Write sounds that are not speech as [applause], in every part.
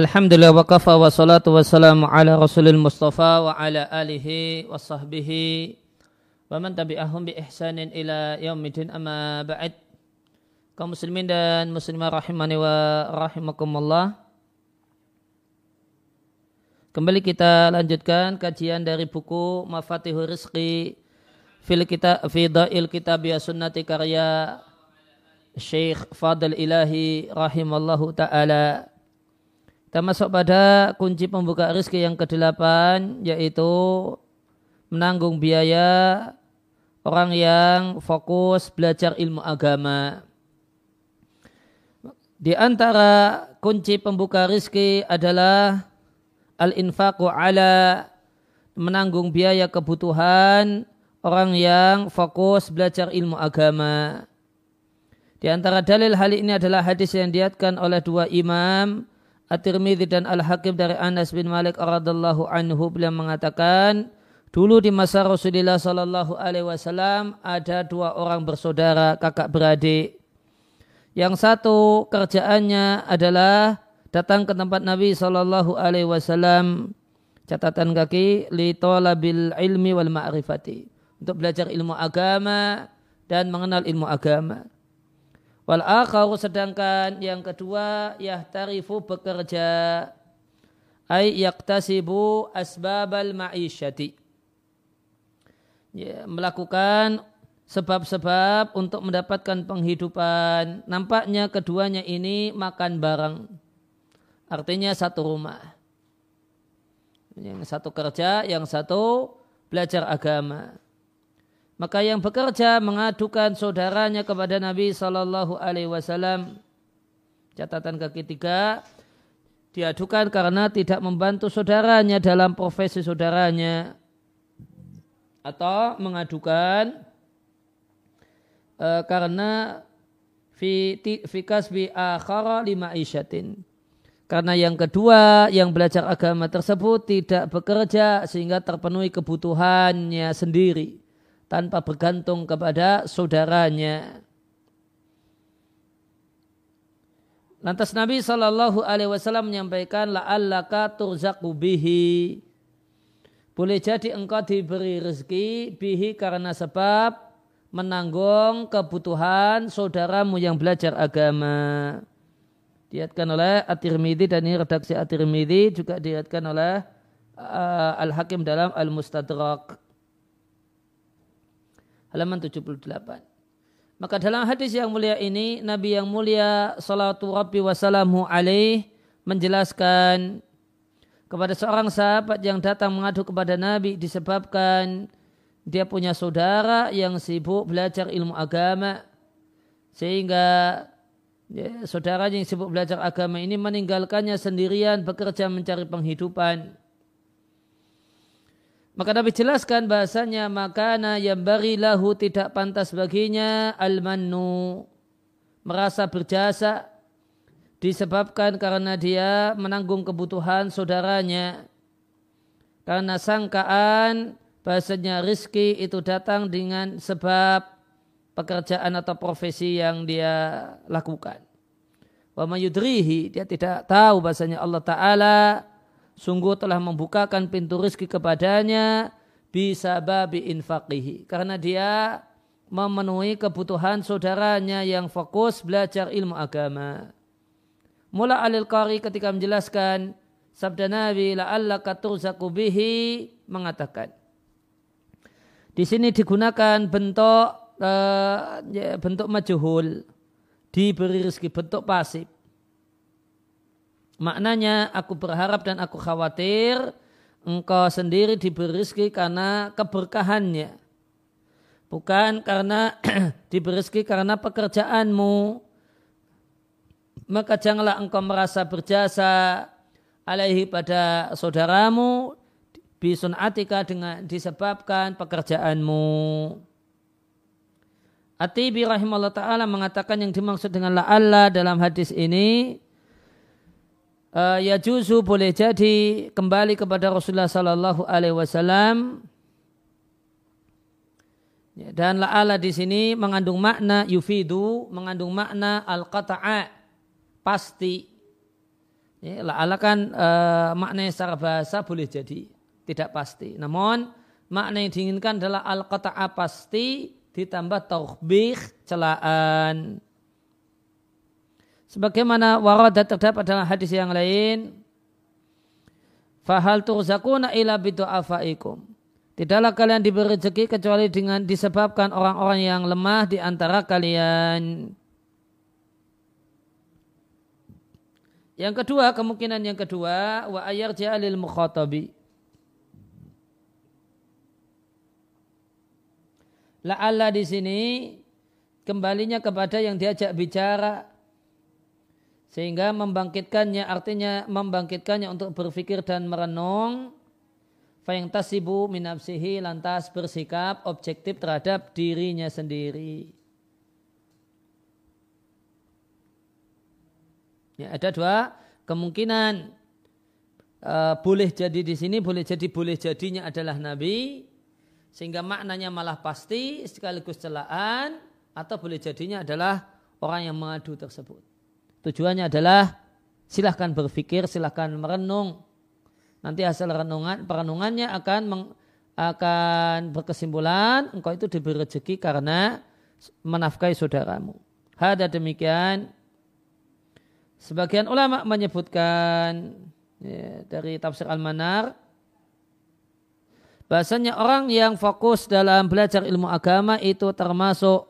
Alhamdulillah wa kafa wa salatu wa salamu ala rasulil mustafa wa ala alihi wa sahbihi wa man tabi'ahum bi ihsanin ila yaumidin amma ba'd. Kaum muslimin dan muslimah rahimani wa rahimakumullah. Kembali kita lanjutkan kajian dari buku Mafatihul Rizqi fil kita fi da'il kitab ya sunnati karya Syekh Fadl Ilahi rahimallahu taala kita masuk pada kunci pembuka rezeki yang kedelapan yaitu menanggung biaya orang yang fokus belajar ilmu agama. Di antara kunci pembuka rezeki adalah al-infaqu ala menanggung biaya kebutuhan orang yang fokus belajar ilmu agama. Di antara dalil hal ini adalah hadis yang diatkan oleh dua imam At-Tirmidzi dan Al-Hakim dari Anas bin Malik radhiyallahu anhu beliau mengatakan dulu di masa Rasulullah sallallahu alaihi wasallam ada dua orang bersaudara kakak beradik. Yang satu kerjaannya adalah datang ke tempat Nabi sallallahu alaihi wasallam catatan kaki li talabil ilmi wal ma'rifati untuk belajar ilmu agama dan mengenal ilmu agama. Wal akharu sedangkan yang kedua yahtarifu bekerja ay yaktasibu asbabal ma'isyati. Ya, melakukan sebab-sebab untuk mendapatkan penghidupan. Nampaknya keduanya ini makan bareng. Artinya satu rumah. Yang satu kerja, yang satu belajar agama. Maka yang bekerja mengadukan saudaranya kepada Nabi Shallallahu Alaihi Wasallam. Catatan kaki tiga, diadukan karena tidak membantu saudaranya dalam profesi saudaranya atau mengadukan uh, karena fi, fi kasbi akhara lima isyatin. Karena yang kedua yang belajar agama tersebut tidak bekerja sehingga terpenuhi kebutuhannya sendiri tanpa bergantung kepada saudaranya. Lantas Nabi Shallallahu Alaihi Wasallam menyampaikan la'allaka turzaku bihi. Boleh jadi engkau diberi rezeki bihi karena sebab menanggung kebutuhan saudaramu yang belajar agama. Diatkan oleh At-Tirmidzi dan ini redaksi At-Tirmidzi juga diatkan oleh uh, Al-Hakim dalam Al-Mustadrak halaman 78. Maka dalam hadis yang mulia ini Nabi yang mulia salatu rabbi wassalamu alaih menjelaskan kepada seorang sahabat yang datang mengadu kepada Nabi disebabkan dia punya saudara yang sibuk belajar ilmu agama sehingga ya, yang sibuk belajar agama ini meninggalkannya sendirian bekerja mencari penghidupan maka Nabi jelaskan bahasanya makana yang bari lahu tidak pantas baginya al-mannu. Merasa berjasa disebabkan karena dia menanggung kebutuhan saudaranya. Karena sangkaan bahasanya rizki itu datang dengan sebab pekerjaan atau profesi yang dia lakukan. Wa mayudrihi dia tidak tahu bahasanya Allah Ta'ala sungguh telah membukakan pintu rezeki kepadanya bisa babi infaqihi. Karena dia memenuhi kebutuhan saudaranya yang fokus belajar ilmu agama. Mula alil qari ketika menjelaskan sabda Nabi la'allaka turzaku bihi mengatakan. Di sini digunakan bentuk uh, bentuk majuhul diberi rezeki bentuk pasif Maknanya aku berharap dan aku khawatir engkau sendiri diberi rezeki karena keberkahannya. Bukan karena [clears throat] diberi rezeki karena pekerjaanmu. Maka janganlah engkau merasa berjasa alaihi pada saudaramu bisun atika dengan disebabkan pekerjaanmu. Atibi rahimahullah ta'ala mengatakan yang dimaksud dengan la'alla dalam hadis ini uh, ya juzu boleh jadi kembali kepada Rasulullah Sallallahu Alaihi Wasallam ya, dan la'ala di sini mengandung makna yufidu mengandung makna al qata'a pasti Ya, la'alla kan e, maknanya secara bahasa boleh jadi tidak pasti. Namun makna yang diinginkan adalah al-qata'a pasti ditambah tauhbih celaan. Sebagaimana waradat terdapat dalam hadis yang lain, fahal turzakuna ila bidu'afaikum. Tidaklah kalian diberi rezeki kecuali dengan disebabkan orang-orang yang lemah di antara kalian. Yang kedua, kemungkinan yang kedua, wa ayar ja'alil mukhatabi. La'alla di sini kembalinya kepada yang diajak bicara sehingga membangkitkannya artinya membangkitkannya untuk berpikir dan merenung fayang tasibu minapsihi lantas bersikap objektif terhadap dirinya sendiri. Ya, ada dua kemungkinan uh, boleh jadi di sini boleh jadi boleh jadinya adalah nabi sehingga maknanya malah pasti sekaligus celaan atau boleh jadinya adalah orang yang mengadu tersebut. Tujuannya adalah silahkan berpikir, silahkan merenung. Nanti hasil renungan, perenungannya akan meng, akan berkesimpulan engkau itu diberi rezeki karena menafkahi saudaramu. Hada demikian. Sebagian ulama menyebutkan ya, dari tafsir Al-Manar Bahasanya orang yang fokus dalam belajar ilmu agama itu termasuk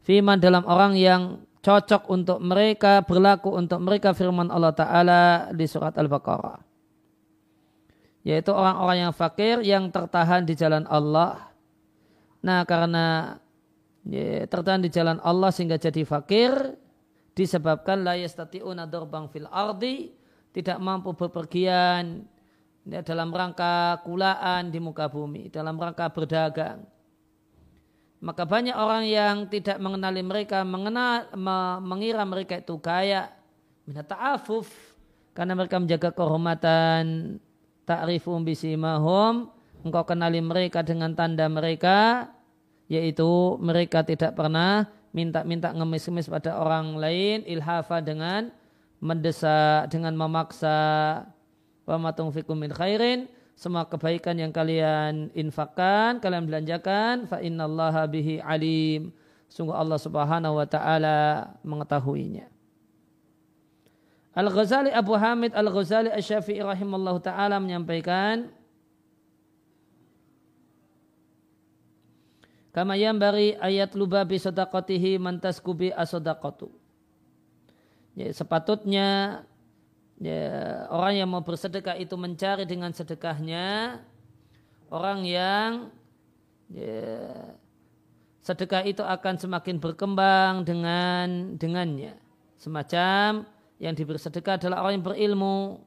firman dalam orang yang cocok untuk mereka, berlaku untuk mereka firman Allah Ta'ala di surat Al-Baqarah. Yaitu orang-orang yang fakir yang tertahan di jalan Allah. Nah karena ya, tertahan di jalan Allah sehingga jadi fakir, disebabkan la yastati'una durbang fil ardi, tidak mampu bepergian ya, dalam rangka kulaan di muka bumi, dalam rangka berdagang. Maka banyak orang yang tidak mengenali mereka, mengenal, mengira mereka itu kaya, minat ta'afuf, karena mereka menjaga kehormatan, ta'rifum bisimahum, engkau kenali mereka dengan tanda mereka, yaitu mereka tidak pernah minta-minta ngemis-ngemis pada orang lain, ilhafa dengan mendesak, dengan memaksa, wa ma tunfiqum min khairin semua kebaikan yang kalian infakkan, kalian belanjakan, fa innallaha bihi alim. Sungguh Allah Subhanahu wa taala mengetahuinya. Al-Ghazali Abu Hamid Al-Ghazali Asy-Syafi'i rahimallahu taala menyampaikan Kama bari ayat lubabi sadaqatihi mantaskubi asodaqatu. Ya, sepatutnya ya, orang yang mau bersedekah itu mencari dengan sedekahnya. Orang yang ya, sedekah itu akan semakin berkembang dengan dengannya. Semacam yang diberi sedekah adalah orang yang berilmu.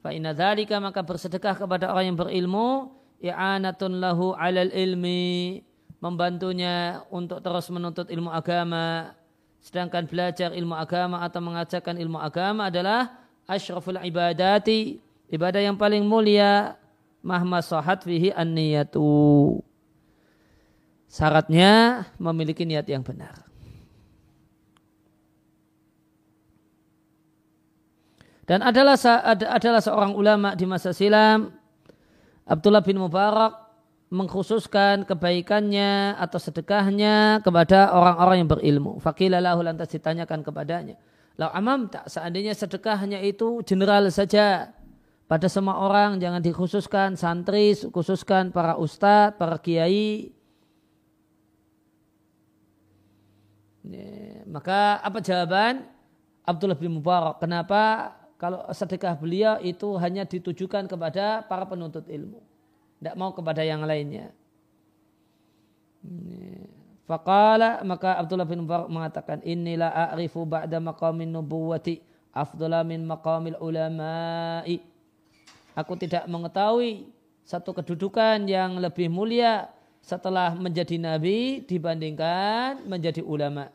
Dhalika maka bersedekah kepada orang yang berilmu i'anatun lahu alal ilmi membantunya untuk terus menuntut ilmu agama. Sedangkan belajar ilmu agama atau mengajarkan ilmu agama adalah asyraful ibadati ibadah yang paling mulia mahma sahat fihi an-niyatu syaratnya memiliki niat yang benar dan adalah adalah seorang ulama di masa silam Abdullah bin Mubarak mengkhususkan kebaikannya atau sedekahnya kepada orang-orang yang berilmu. Fakilalahu lantas ditanyakan kepadanya. Lau amam tak seandainya sedekahnya itu general saja pada semua orang jangan dikhususkan santri, khususkan para ustadz, para kiai. Maka apa jawaban Abdullah bin Mubarak? Kenapa kalau sedekah beliau itu hanya ditujukan kepada para penuntut ilmu, tidak mau kepada yang lainnya? Faqala maka Abdullah bin Mubarak mengatakan inilah a'rifu ba'da maqamin nubuwati afdala min maqamil ulama'i. Aku tidak mengetahui satu kedudukan yang lebih mulia setelah menjadi nabi dibandingkan menjadi ulama.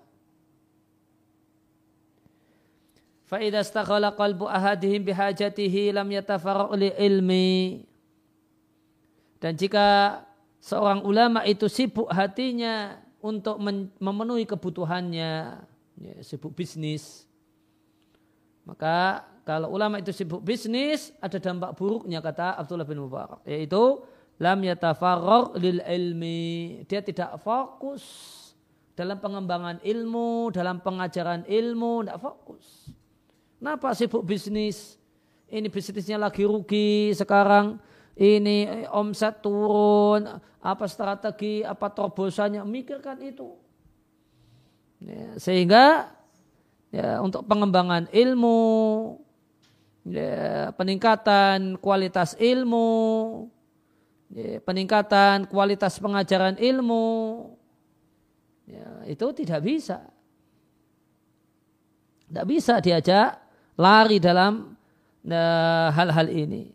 Fa'idha istakhala qalbu ahadihim bihajatihi lam yatafarraq li ilmi. Dan jika seorang ulama itu sibuk hatinya untuk memenuhi kebutuhannya, ya, sibuk bisnis, maka kalau ulama itu sibuk bisnis ada dampak buruknya kata Abdullah bin Mubarak. Yaitu lam yatafarror lil ilmi. Dia tidak fokus dalam pengembangan ilmu dalam pengajaran ilmu tidak fokus. Kenapa sibuk bisnis? Ini bisnisnya lagi rugi sekarang ini omset turun apa strategi apa terobosannya mikirkan itu ya, sehingga ya, untuk pengembangan ilmu, ya, peningkatan kualitas ilmu, ya, peningkatan kualitas pengajaran ilmu, ya, itu tidak bisa. Tidak bisa diajak lari dalam ya, hal-hal uh, ini.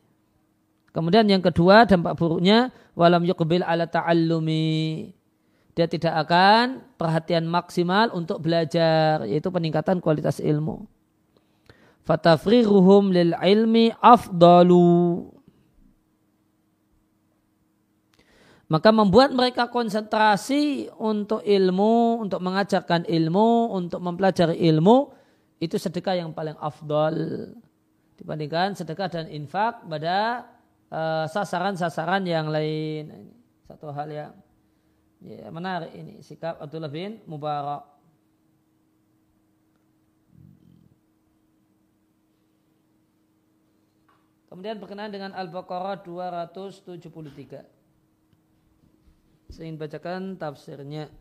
Kemudian yang kedua dampak buruknya walam yuqbil ala ta'allumi dia tidak akan perhatian maksimal untuk belajar yaitu peningkatan kualitas ilmu. Fatafriruhum lil ilmi afdalu. Maka membuat mereka konsentrasi untuk ilmu, untuk mengajarkan ilmu, untuk mempelajari ilmu, itu sedekah yang paling afdal. Dibandingkan sedekah dan infak pada sasaran-sasaran uh, yang lain. Satu hal yang Ya, menarik ini sikap Abdullah bin Mubarak. Kemudian berkenaan dengan Al-Baqarah 273. Saya ingin bacakan tafsirnya.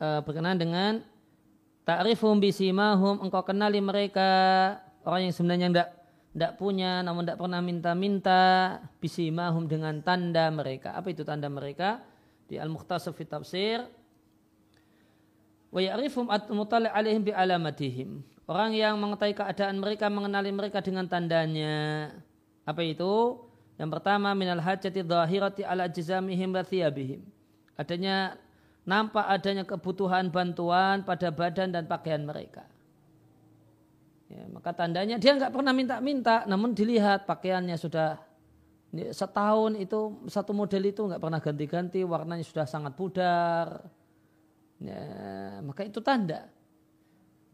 Uh, berkenaan dengan ta'rifum bisimahum engkau kenali mereka. Orang yang sebenarnya tidak tidak punya namun tidak pernah minta-minta bisimahum dengan tanda mereka. Apa itu tanda mereka? Di al-mukhtasar fi tafsir wa ya'rifum at-mutali' alaihim bi alamatihim. Orang yang mengetahui keadaan mereka mengenali mereka dengan tandanya. Apa itu? Yang pertama minal hajati dhahirati ala jizamihim wa thiyabihim. Adanya nampak adanya kebutuhan bantuan pada badan dan pakaian mereka. Ya, maka tandanya dia nggak pernah minta-minta, namun dilihat pakaiannya sudah setahun itu satu model itu nggak pernah ganti-ganti, warnanya sudah sangat pudar. Ya, maka itu tanda.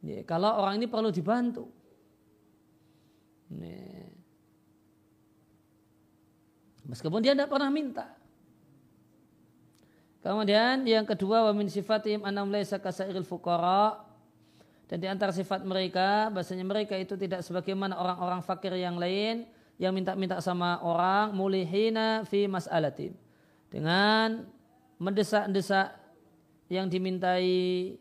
Ya, kalau orang ini perlu dibantu. Ya. Meskipun dia tidak pernah minta. Kemudian yang kedua wa min sifatihim anam laisa kasairil fuqara dan di antara sifat mereka bahasanya mereka itu tidak sebagaimana orang-orang fakir yang lain yang minta-minta sama orang mulihina fi mas'alatin dengan mendesak-desak yang dimintai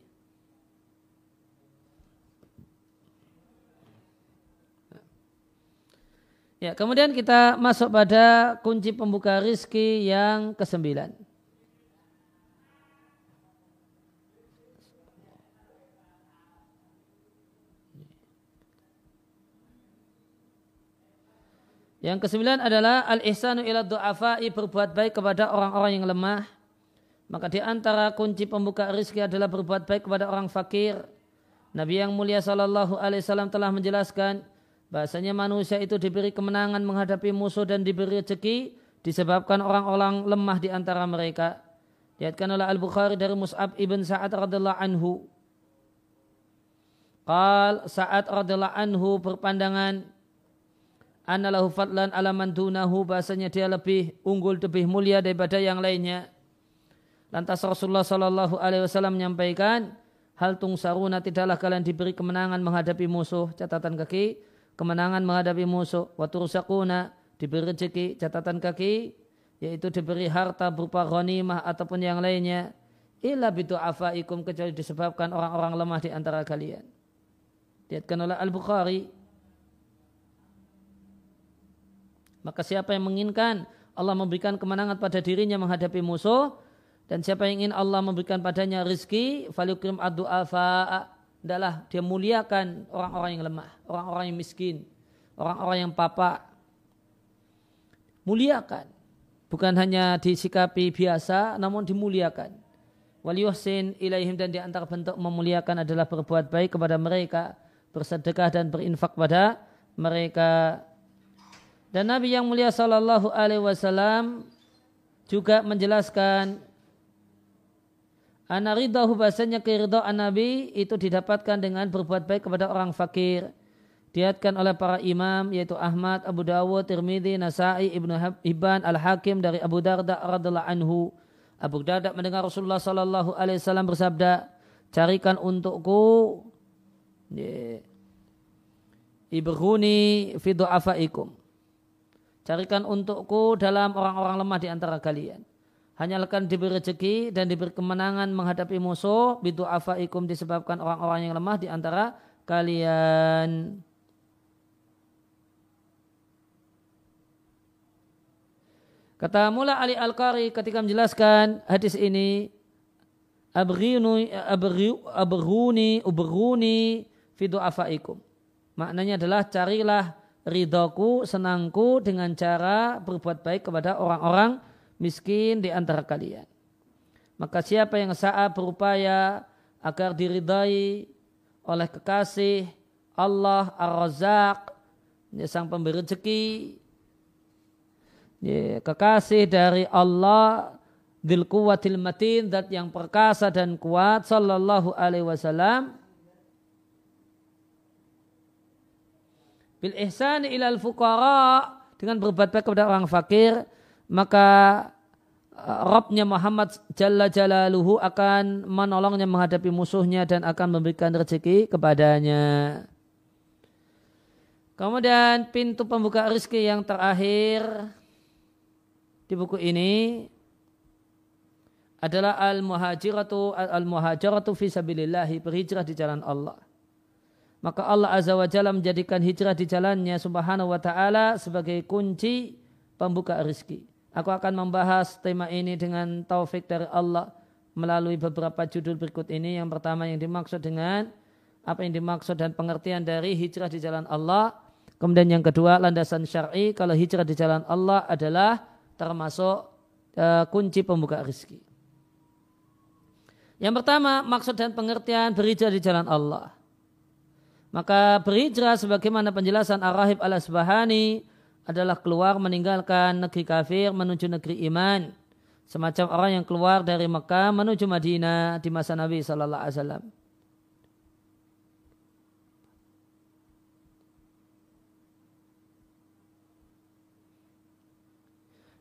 Ya, kemudian kita masuk pada kunci pembuka rizki yang kesembilan. Yang kesembilan adalah al-ihsanu ila du'afai berbuat baik kepada orang-orang yang lemah. Maka di antara kunci pembuka rizki adalah berbuat baik kepada orang fakir. Nabi yang mulia sallallahu alaihi wasallam telah menjelaskan bahasanya manusia itu diberi kemenangan menghadapi musuh dan diberi rezeki disebabkan orang-orang lemah di antara mereka. Diatkan oleh Al-Bukhari dari Mus'ab ibn Sa'ad radhiallahu anhu. Qal Sa'ad radhiallahu anhu berpandangan anallahu fadlan alaman dunahu bahasanya dia lebih unggul lebih mulia daripada yang lainnya. Lantas Rasulullah Shallallahu Alaihi Wasallam menyampaikan hal tung saruna tidaklah kalian diberi kemenangan menghadapi musuh. Catatan kaki kemenangan menghadapi musuh. Waktu rusakuna diberi rezeki. Catatan kaki yaitu diberi harta berupa ghanimah ataupun yang lainnya. Illa afaikum kecuali disebabkan orang-orang lemah di antara kalian. Diatkan oleh Al-Bukhari Maka siapa yang menginginkan Allah memberikan kemenangan pada dirinya menghadapi musuh dan siapa yang ingin Allah memberikan padanya rizki falyukrim adu'afa adalah dia muliakan orang-orang yang lemah, orang-orang yang miskin, orang-orang yang papa muliakan. Bukan hanya disikapi biasa namun dimuliakan. Waliyuhsin ilaihim dan di antara bentuk memuliakan adalah berbuat baik kepada mereka bersedekah dan berinfak pada mereka dan Nabi yang mulia sallallahu alaihi wasallam juga menjelaskan Anaridahu bahasanya keridhaan Nabi itu didapatkan dengan berbuat baik kepada orang fakir. Diatkan oleh para imam yaitu Ahmad, Abu Dawud, Tirmidzi, Nasai, Ibnu Hibban, Al-Hakim dari Abu Darda radhiallahu anhu. Abu Darda mendengar Rasulullah sallallahu alaihi wasallam bersabda, "Carikan untukku ibruni fi du'afaikum." Carikan untukku dalam orang-orang lemah di antara kalian hanya akan diberi rezeki dan diberi kemenangan menghadapi musuh bidu afaikum disebabkan orang-orang yang lemah di antara kalian. Kata Mula Ali Al-Qari ketika menjelaskan hadis ini abruni abruni ubruni fidu afaikum. Maknanya adalah carilah ridhoku, senangku dengan cara berbuat baik kepada orang-orang miskin di antara kalian. Maka siapa yang saat berupaya agar diridai oleh kekasih Allah Ar-Razak, sang pemberi rezeki, kekasih dari Allah Dil kuwatil matin yang perkasa dan kuat sallallahu alaihi wasallam bil ihsan ilal fuqara dengan berbuat baik kepada orang fakir maka uh, Robnya Muhammad Jalla Jalaluhu akan menolongnya menghadapi musuhnya dan akan memberikan rezeki kepadanya. Kemudian pintu pembuka rezeki yang terakhir di buku ini adalah al-muhajiratu al-muhajiratu fi sabilillah berhijrah di jalan Allah. Maka Allah Azza wa Jalla menjadikan hijrah di jalannya subhanahu wa ta'ala sebagai kunci pembuka rezeki. Aku akan membahas tema ini dengan taufik dari Allah melalui beberapa judul berikut ini. Yang pertama yang dimaksud dengan apa yang dimaksud dan pengertian dari hijrah di jalan Allah. Kemudian yang kedua landasan syar'i kalau hijrah di jalan Allah adalah termasuk uh, kunci pembuka rezeki. Yang pertama maksud dan pengertian berhijrah di jalan Allah. Maka berhijrah sebagaimana penjelasan Ar-Rahib al-Asbahani adalah keluar meninggalkan negeri kafir menuju negeri iman. Semacam orang yang keluar dari Mekah menuju Madinah di masa Nabi Sallallahu Alaihi Wasallam.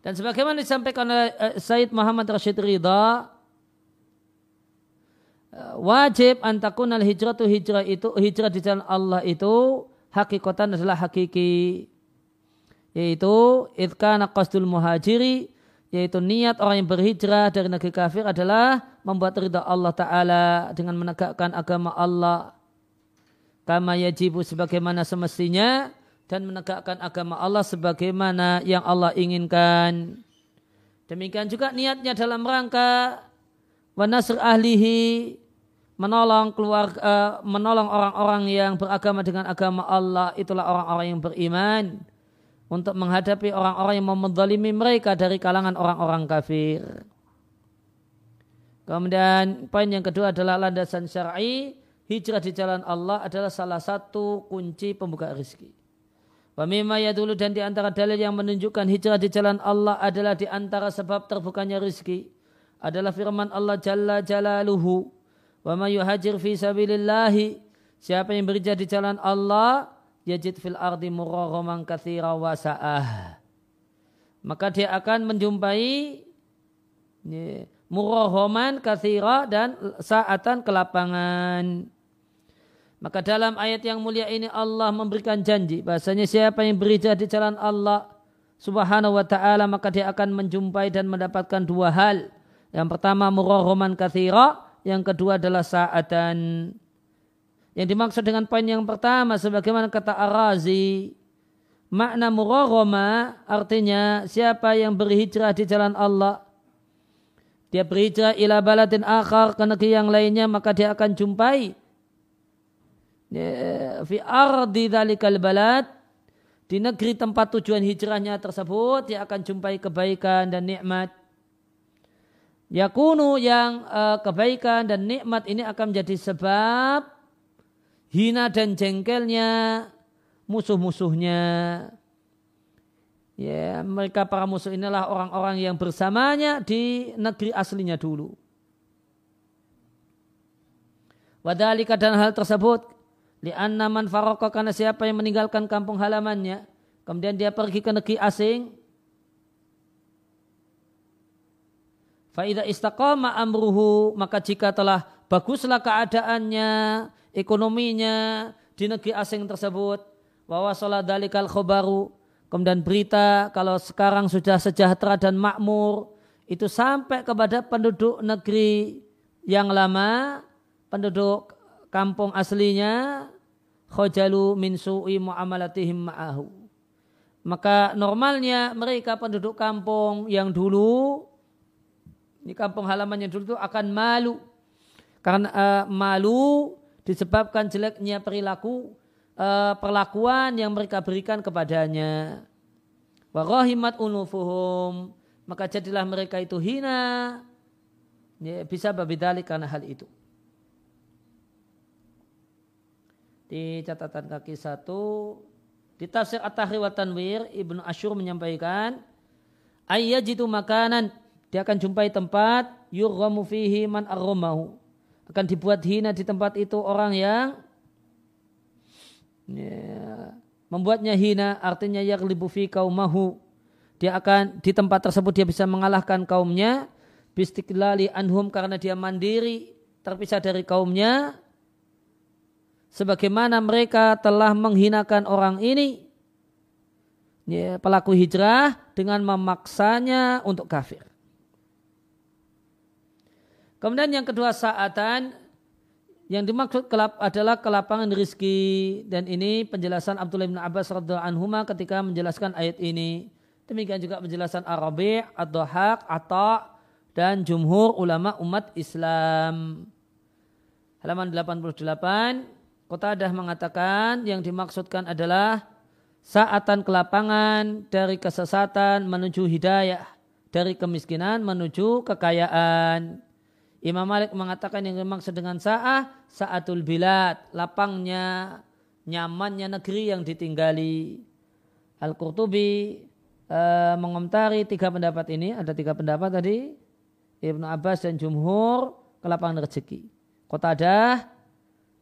Dan sebagaimana disampaikan oleh eh, Said Muhammad Rashid Ridha, wajib antakun al hijratu hijrah itu hijrah di jalan Allah itu hakikatan adalah hakiki. Yaitu idkana qasdul muhajiri yaitu niat orang yang berhijrah dari negeri kafir adalah membuat ridha Allah Ta'ala dengan menegakkan agama Allah. Kama yajibu sebagaimana semestinya dan menegakkan agama Allah sebagaimana yang Allah inginkan. Demikian juga niatnya dalam rangka wanasr ahlihi menolong keluar uh, menolong orang-orang yang beragama dengan agama Allah itulah orang-orang yang beriman untuk menghadapi orang-orang yang memendalimi mereka dari kalangan orang-orang kafir. Kemudian poin yang kedua adalah landasan syar'i, hijrah di jalan Allah adalah salah satu kunci pembuka rezeki. Pemima ya dulu dan di antara dalil yang menunjukkan hijrah di jalan Allah adalah di antara sebab terbukanya rezeki adalah firman Allah Jalla Jalaluhu. Wa ma yuhajir fi sabilillahi. Siapa yang berhijrah di jalan Allah, yajid fil ardi muraghaman katsira wa sa'ah. Maka dia akan menjumpai muraghaman katsira dan saatan kelapangan. Maka dalam ayat yang mulia ini Allah memberikan janji bahasanya siapa yang berhijrah di jalan Allah Subhanahu wa taala maka dia akan menjumpai dan mendapatkan dua hal. Yang pertama muraghaman katsira, yang kedua adalah saatan. Yang dimaksud dengan poin yang pertama sebagaimana kata Ar-Razi, makna muraghamah artinya siapa yang berhijrah di jalan Allah. Dia berhijrah ila baladin akhar ke negeri yang lainnya maka dia akan jumpai ya, fi ardi dzalikal balad. Di negeri tempat tujuan hijrahnya tersebut dia akan jumpai kebaikan dan nikmat. Yakunu yang uh, kebaikan dan nikmat ini akan menjadi sebab hina dan jengkelnya musuh-musuhnya. Ya, mereka para musuh inilah orang-orang yang bersamanya di negeri aslinya dulu. Wadhalika dan hal tersebut Lianna man faroko karena siapa yang meninggalkan kampung halamannya. Kemudian dia pergi ke negeri asing. Faidah istaqama amruhu. Maka jika telah baguslah keadaannya, ekonominya di negeri asing tersebut. Wawa sholat dalikal khobaru. Kemudian berita kalau sekarang sudah sejahtera dan makmur. Itu sampai kepada penduduk negeri yang lama. Penduduk kampung aslinya khojalu min su'i muamalatihim ma'ahu. Maka normalnya mereka penduduk kampung yang dulu di kampung halamannya dulu itu akan malu karena uh, malu disebabkan jeleknya perilaku uh, perlakuan yang mereka berikan kepadanya. Wa rahimat unufuhum maka jadilah mereka itu hina ya, bisa babidali karena hal itu. di catatan kaki satu di tafsir At-Tahri wa Tanwir Ibnu Ashur menyampaikan ayyajitu makanan dia akan jumpai tempat yurghamu fihi man arromahu akan dibuat hina di tempat itu orang yang ya, membuatnya hina artinya yaglibu fi kaumahu. Dia akan di tempat tersebut dia bisa mengalahkan kaumnya bistiklali anhum karena dia mandiri terpisah dari kaumnya. Sebagaimana mereka telah menghinakan orang ini ya, pelaku hijrah dengan memaksanya untuk kafir. Kemudian yang kedua saatan yang dimaksud kelap adalah kelapangan rizki dan ini penjelasan Abdullah bin Abbas radhiallahu anhu ketika menjelaskan ayat ini. Demikian juga penjelasan Arabi, Ad-Dhahak, Atta dan jumhur ulama umat Islam. Halaman 88 Qatadah mengatakan yang dimaksudkan adalah saatan kelapangan dari kesesatan menuju hidayah, dari kemiskinan menuju kekayaan. Imam Malik mengatakan yang dimaksud dengan sa'ah, sa'atul bilad, lapangnya, nyamannya negeri yang ditinggali. Al-Qurtubi e, mengomentari tiga pendapat ini, ada tiga pendapat tadi, Ibnu Abbas dan Jumhur, kelapangan rezeki. Qatadah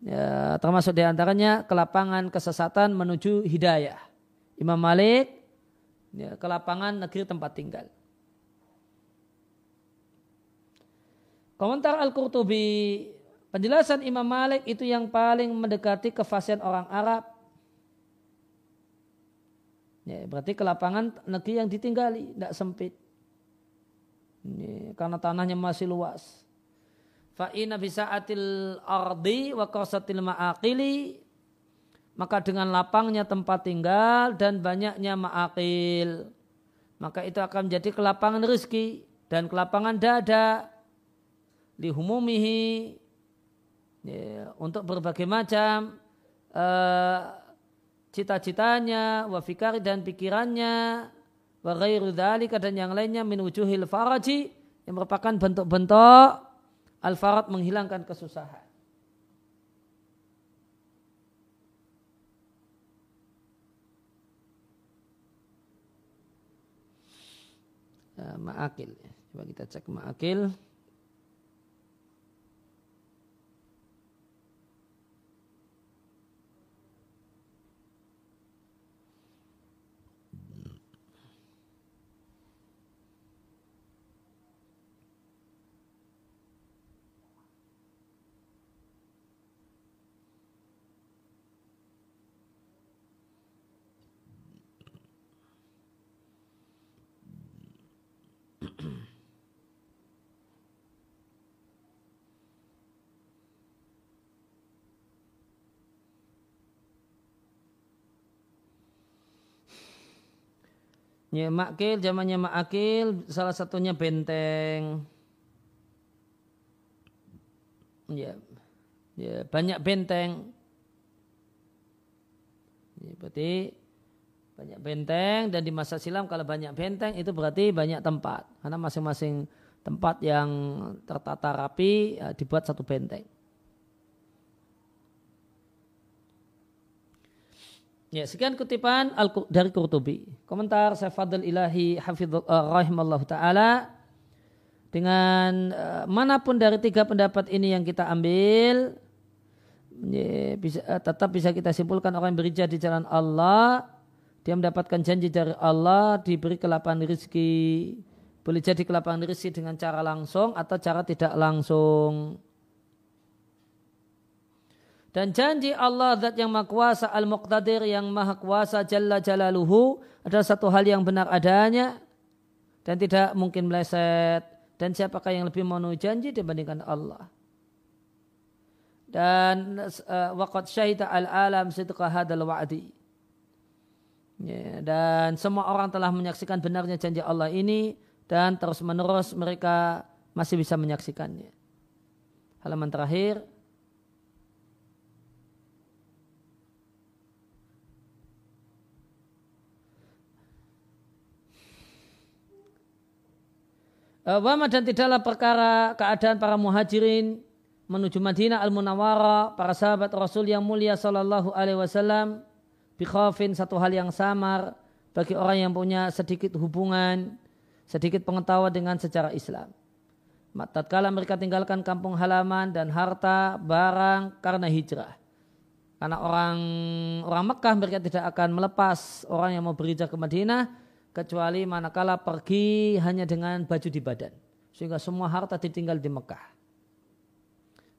ya, termasuk di antaranya kelapangan kesesatan menuju hidayah. Imam Malik ya, kelapangan negeri tempat tinggal. Komentar Al-Qurtubi, penjelasan Imam Malik itu yang paling mendekati kefasihan orang Arab. Ya, berarti kelapangan negeri yang ditinggali, tidak sempit. Ya, karena tanahnya masih luas. Fa'ina bisa'atil ardi wa qasatil ma'akili maka dengan lapangnya tempat tinggal dan banyaknya ma'akil maka itu akan menjadi kelapangan rezeki dan kelapangan dada lihumumihi ya, untuk berbagai macam uh, cita-citanya wafikari dan pikirannya wa ghairu dan yang lainnya min wujuhil faraji yang merupakan bentuk-bentuk Al-Farad menghilangkan kesusahan. Uh, ma'akil. Coba kita cek ma'akil. Ya, makil, zamannya makil, salah satunya benteng. Ya, ya banyak benteng. Ya, berarti banyak benteng dan di masa silam kalau banyak benteng itu berarti banyak tempat karena masing-masing tempat yang tertata rapi ya, dibuat satu benteng. Ya, sekian kutipan dari Qurtubi. Komentar Syekh Ilahi Hafizul uh, rahimallahu taala dengan uh, mana pun dari tiga pendapat ini yang kita ambil ya, bisa, uh, tetap bisa kita simpulkan orang yang berhijrah di jalan Allah dia mendapatkan janji dari Allah diberi kelapangan rezeki boleh jadi kelapangan rezeki dengan cara langsung atau cara tidak langsung dan janji Allah zat yang maha kuasa al-muqtadir yang maha kuasa jalla jalaluhu adalah satu hal yang benar adanya dan tidak mungkin meleset dan siapakah yang lebih memenuhi janji dibandingkan Allah dan uh, waqad al-alam sidqa hadal wa'di Ya, dan semua orang telah menyaksikan benarnya janji Allah ini dan terus menerus mereka masih bisa menyaksikannya. Halaman terakhir. Wama dan tidaklah perkara keadaan para muhajirin menuju Madinah al-Munawwara, para sahabat Rasul yang mulia sallallahu alaihi wasallam bikhafin satu hal yang samar bagi orang yang punya sedikit hubungan, sedikit pengetahuan dengan sejarah Islam. Tatkala mereka tinggalkan kampung halaman dan harta, barang karena hijrah. Karena orang orang Mekah mereka tidak akan melepas orang yang mau berhijrah ke Madinah kecuali manakala pergi hanya dengan baju di badan. Sehingga semua harta ditinggal di Mekah.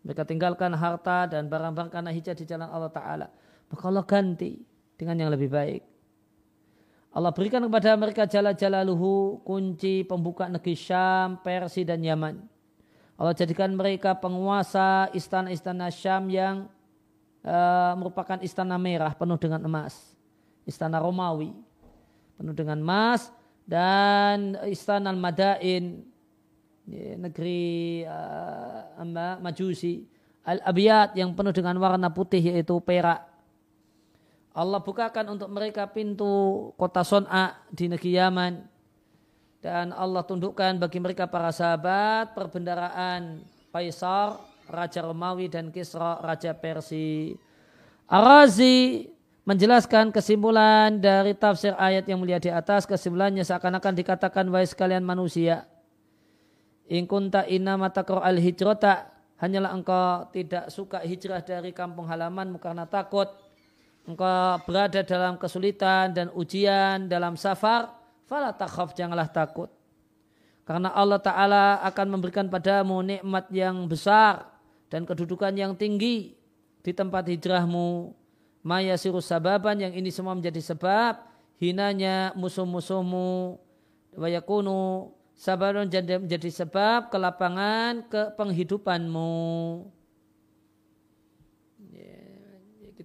Mereka tinggalkan harta dan barang-barang karena hijrah di jalan Allah Ta'ala. Maka Allah ganti dengan yang lebih baik. Allah berikan kepada mereka jala luhu kunci pembuka negeri Syam, Persia dan Yaman. Allah jadikan mereka penguasa istana-istana Syam yang uh, merupakan istana merah penuh dengan emas. Istana Romawi penuh dengan emas dan istana Madain negeri uh, Majusi Al-Abiyat yang penuh dengan warna putih yaitu perak Allah bukakan untuk mereka pintu kota Son'a di negeri Yaman. Dan Allah tundukkan bagi mereka para sahabat perbendaraan Faisal, Raja Romawi dan Kisra, Raja Persia. Arazi menjelaskan kesimpulan dari tafsir ayat yang mulia di atas. Kesimpulannya seakan-akan dikatakan, wahai sekalian manusia. In kunta inna matakro al hijrota. Hanyalah engkau tidak suka hijrah dari kampung halamanmu karena takut engkau berada dalam kesulitan dan ujian dalam safar, fala takhaf janganlah takut. Karena Allah Ta'ala akan memberikan padamu nikmat yang besar dan kedudukan yang tinggi di tempat hijrahmu. Maya sirus sababan yang ini semua menjadi sebab hinanya musuh-musuhmu. Wayakunu sabarun menjadi sebab kelapangan ke penghidupanmu.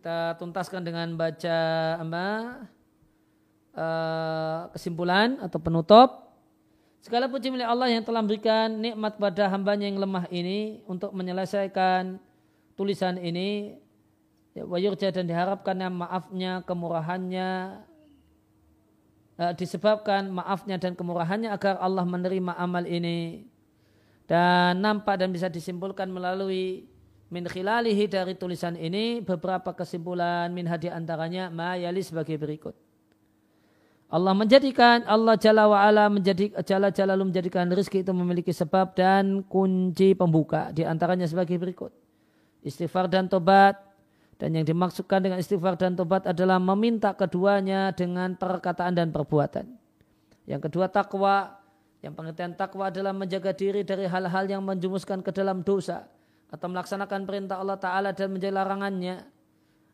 kita tuntaskan dengan baca apa uh, kesimpulan atau penutup segala puji milik Allah yang telah memberikan nikmat pada hambanya yang lemah ini untuk menyelesaikan tulisan ini ya, wayurja dan diharapkan yang maafnya kemurahannya uh, disebabkan maafnya dan kemurahannya agar Allah menerima amal ini dan nampak dan bisa disimpulkan melalui min khilalihi dari tulisan ini beberapa kesimpulan min hadi antaranya ma yali sebagai berikut. Allah menjadikan Allah Jalla wa ala menjadi Jalla Jalalu menjadikan rezeki itu memiliki sebab dan kunci pembuka di antaranya sebagai berikut. Istighfar dan tobat dan yang dimaksudkan dengan istighfar dan tobat adalah meminta keduanya dengan perkataan dan perbuatan. Yang kedua takwa. Yang pengertian takwa adalah menjaga diri dari hal-hal yang menjumuskan ke dalam dosa atau melaksanakan perintah Allah Ta'ala dan menjadi larangannya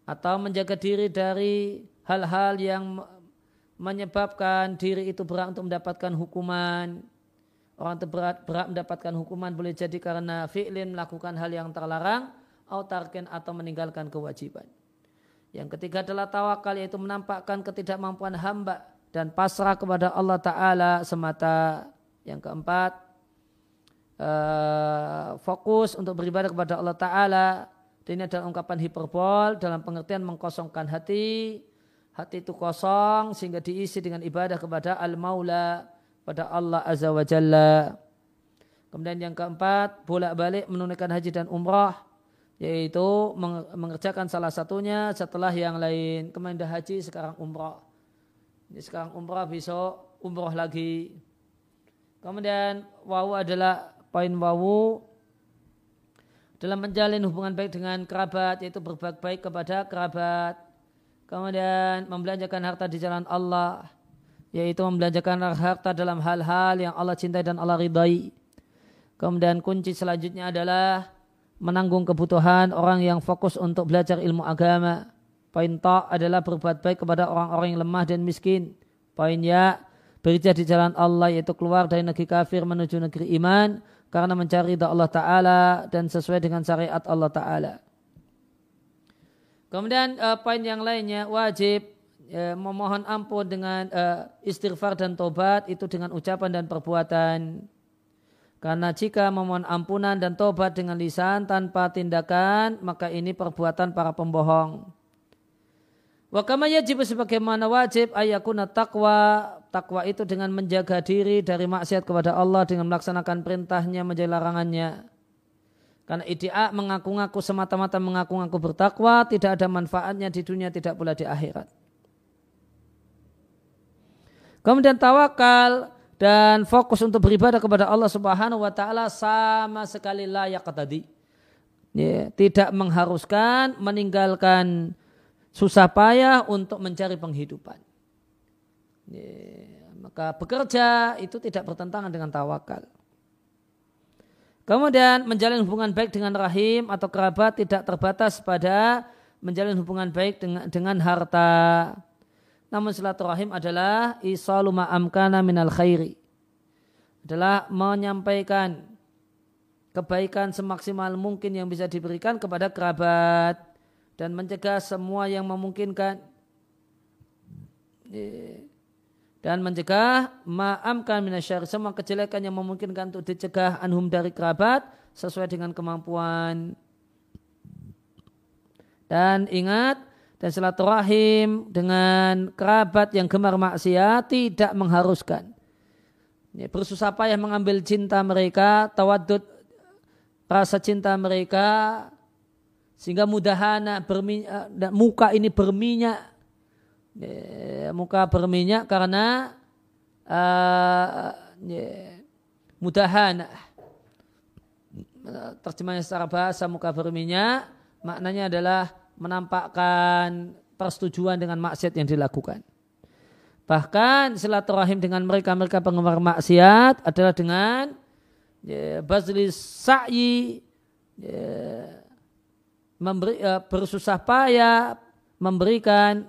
atau menjaga diri dari hal-hal yang menyebabkan diri itu berat untuk mendapatkan hukuman orang itu berat, berat mendapatkan hukuman boleh jadi karena fi'lin melakukan hal yang terlarang atau tarkin atau meninggalkan kewajiban yang ketiga adalah tawakal yaitu menampakkan ketidakmampuan hamba dan pasrah kepada Allah Ta'ala semata yang keempat uh, fokus untuk beribadah kepada Allah Ta'ala. Ini adalah ungkapan hiperbol dalam pengertian mengkosongkan hati. hati itu kosong sehingga diisi dengan ibadah kepada Al-Maula pada Allah Azza wa Jalla. Kemudian yang keempat, bolak-balik menunaikan haji dan umrah yaitu mengerjakan salah satunya setelah yang lain. Kemarin haji, sekarang umrah. Ini sekarang umrah, besok umrah lagi. Kemudian wawu adalah poin wawu dalam menjalin hubungan baik dengan kerabat yaitu berbuat baik kepada kerabat kemudian membelanjakan harta di jalan Allah yaitu membelanjakan harta dalam hal-hal yang Allah cintai dan Allah ridai kemudian kunci selanjutnya adalah menanggung kebutuhan orang yang fokus untuk belajar ilmu agama poin ta adalah berbuat baik kepada orang-orang yang lemah dan miskin poin ya berjaya di jalan Allah yaitu keluar dari negeri kafir menuju negeri iman karena mencari ridha Allah Ta'ala dan sesuai dengan syariat Allah Ta'ala. Kemudian uh, poin yang lainnya wajib uh, memohon ampun dengan uh, istighfar dan tobat itu dengan ucapan dan perbuatan. Karena jika memohon ampunan dan tobat dengan lisan tanpa tindakan, maka ini perbuatan para pembohong. Wa kama yajib sebagaimana wajib ayakuna taqwa takwa itu dengan menjaga diri dari maksiat kepada Allah dengan melaksanakan perintahnya menjadi larangannya. Karena idia mengaku-ngaku semata-mata mengaku-ngaku bertakwa tidak ada manfaatnya di dunia tidak pula di akhirat. Kemudian tawakal dan fokus untuk beribadah kepada Allah Subhanahu wa taala sama sekali layak tadi. Ya, tidak mengharuskan meninggalkan susah payah untuk mencari penghidupan. Ya, maka bekerja itu tidak bertentangan dengan tawakal. Kemudian menjalin hubungan baik dengan rahim atau kerabat tidak terbatas pada menjalin hubungan baik dengan, dengan harta. Namun silaturahim adalah isalu ma'amkana minal khairi. Adalah menyampaikan kebaikan semaksimal mungkin yang bisa diberikan kepada kerabat dan mencegah semua yang memungkinkan. Dan mencegah ma'amkan minasyar semua kejelekan yang memungkinkan untuk dicegah anhum dari kerabat sesuai dengan kemampuan dan ingat dan silaturahim dengan kerabat yang gemar maksiat tidak mengharuskan. Ya, bersusah payah mengambil cinta mereka tawadud rasa cinta mereka sehingga mudahana berminyak, muka ini berminyak. Ya, muka berminyak karena uh, ya, mudahan terjemahnya secara bahasa muka berminyak maknanya adalah menampakkan persetujuan dengan maksiat yang dilakukan. Bahkan silaturahim dengan mereka-mereka penggemar maksiat adalah dengan ya, bazli sa'i ya, memberi, uh, bersusah payah memberikan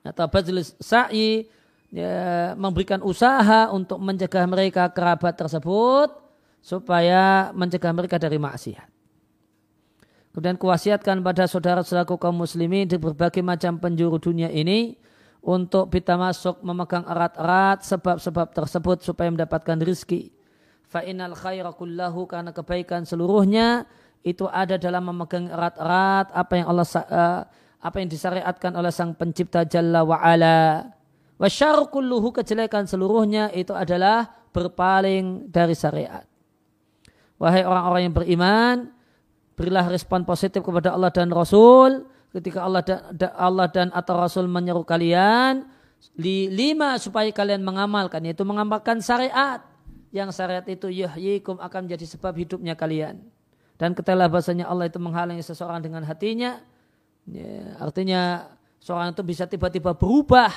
atau bajlis sa'i ya, memberikan usaha untuk mencegah mereka kerabat tersebut supaya mencegah mereka dari maksiat. Kemudian kuasiatkan pada saudara-saudaraku kaum muslimin di berbagai macam penjuru dunia ini untuk kita masuk memegang erat-erat sebab-sebab tersebut supaya mendapatkan rizki. Fa'inal khaira kullahu karena kebaikan seluruhnya itu ada dalam memegang erat-erat apa yang Allah uh, apa yang disyariatkan oleh sang pencipta Jalla. Wasyar kulluhu kejelekan seluruhnya itu adalah berpaling dari syariat. Wahai orang-orang yang beriman, berilah respon positif kepada Allah dan Rasul. Ketika Allah dan, Allah dan atau Rasul menyeru kalian lima supaya kalian mengamalkan yaitu mengamalkan syariat. Yang syariat itu yuhyikum akan menjadi sebab hidupnya kalian. Dan ketahuilah bahasanya Allah itu menghalangi seseorang dengan hatinya. Ya, artinya seorang itu bisa tiba-tiba berubah.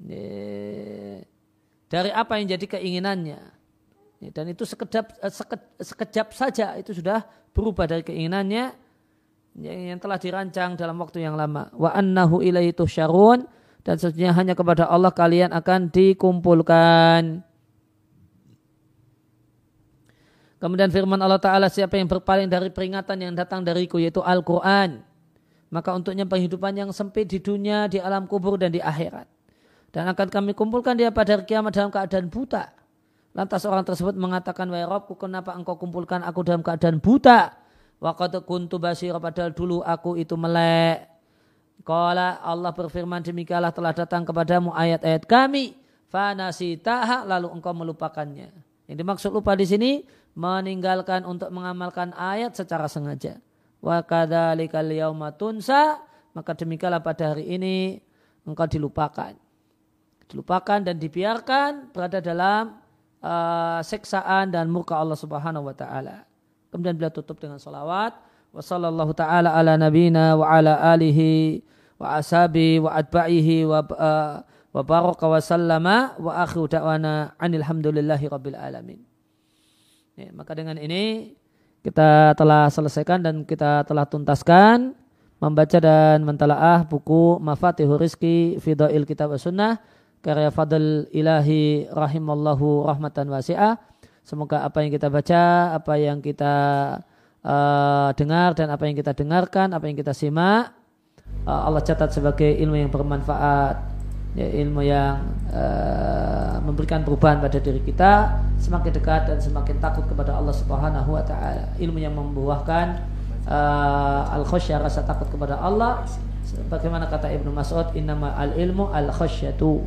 Ya, dari apa yang jadi keinginannya. Ya, dan itu sekejap, eh, sekejap, saja itu sudah berubah dari keinginannya ya, yang telah dirancang dalam waktu yang lama. Wa annahu ilaihi syarun dan sesungguhnya hanya kepada Allah kalian akan dikumpulkan. Kemudian firman Allah Ta'ala siapa yang berpaling dari peringatan yang datang dariku yaitu Al-Quran maka untuknya penghidupan yang sempit di dunia, di alam kubur dan di akhirat. Dan akan kami kumpulkan dia pada kiamat dalam keadaan buta. Lantas orang tersebut mengatakan, Wahai Robku, kenapa engkau kumpulkan aku dalam keadaan buta? Waktu kuntu basir, padahal dulu aku itu melek. Kala Allah berfirman demikianlah telah datang kepadamu ayat-ayat kami. Fanasitaha lalu engkau melupakannya. Yang dimaksud lupa di sini meninggalkan untuk mengamalkan ayat secara sengaja. Wa kadzalikal maka demikianlah pada hari ini engkau dilupakan. Dilupakan dan dibiarkan berada dalam seksaan dan muka Allah Subhanahu wa taala. Kemudian beliau tutup dengan salawat. Wa sallallahu taala ala nabina wa ala alihi wa asabi wa atba'ihi wa uh, wa baraka wa sallama wa akhiru da'wana anil hamdulillahi rabbil alamin. Ya, maka dengan ini kita telah selesaikan dan kita telah tuntaskan membaca dan mentalaah buku Mafatihur Rizki Fidail Kitab Sunnah karya Fadl Ilahi Rahimallahu Rahmatan Wasi'ah. Semoga apa yang kita baca, apa yang kita uh, dengar dan apa yang kita dengarkan, apa yang kita simak uh, Allah catat sebagai ilmu yang bermanfaat ya, ilmu yang uh, memberikan perubahan pada diri kita semakin dekat dan semakin takut kepada Allah Subhanahu wa taala. Ilmu yang membuahkan uh, al khasyah rasa takut kepada Allah. Bagaimana kata Ibnu Mas'ud? Innama al ilmu al khasyatu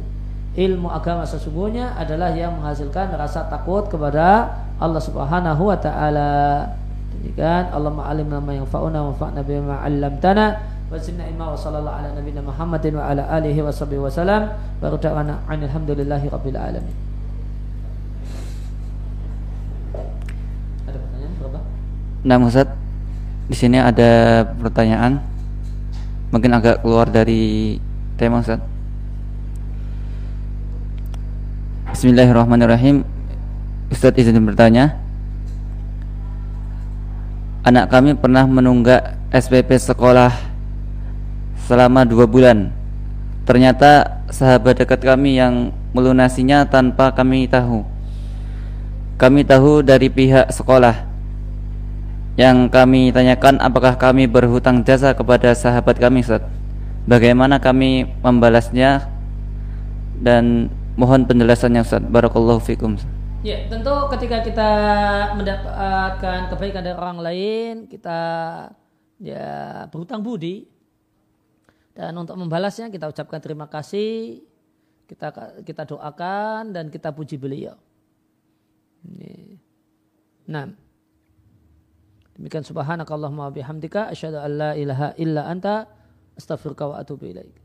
ilmu agama sesungguhnya adalah yang menghasilkan rasa takut kepada Allah Subhanahu wa taala. Demikian Allah ma'alim nama yang fa'una wa fa'na bima 'allamtana wa zidna ilma wa sallallahu ala nabiyina Muhammadin wa ala alihi wa sahbihi wa salam wa ruta'ana alhamdulillahi rabbil alamin Ada pertanyaan berapa? Nah Ustaz di sini ada pertanyaan mungkin agak keluar dari tema Ustaz Bismillahirrahmanirrahim Ustaz izin bertanya Anak kami pernah menunggak SPP sekolah selama dua bulan. Ternyata sahabat dekat kami yang melunasinya tanpa kami tahu. Kami tahu dari pihak sekolah. Yang kami tanyakan apakah kami berhutang jasa kepada sahabat kami Ustaz. Bagaimana kami membalasnya dan mohon penjelasannya Ustaz. Barakallahu fikum. Ya, tentu ketika kita mendapatkan kebaikan dari orang lain, kita ya berhutang budi dan untuk membalasnya kita ucapkan terima kasih, kita kita doakan dan kita puji beliau. Nah. Demikian subhanakallahumma bihamdika asyhadu an la ilaha illa anta astaghfiruka wa atubu ilaik.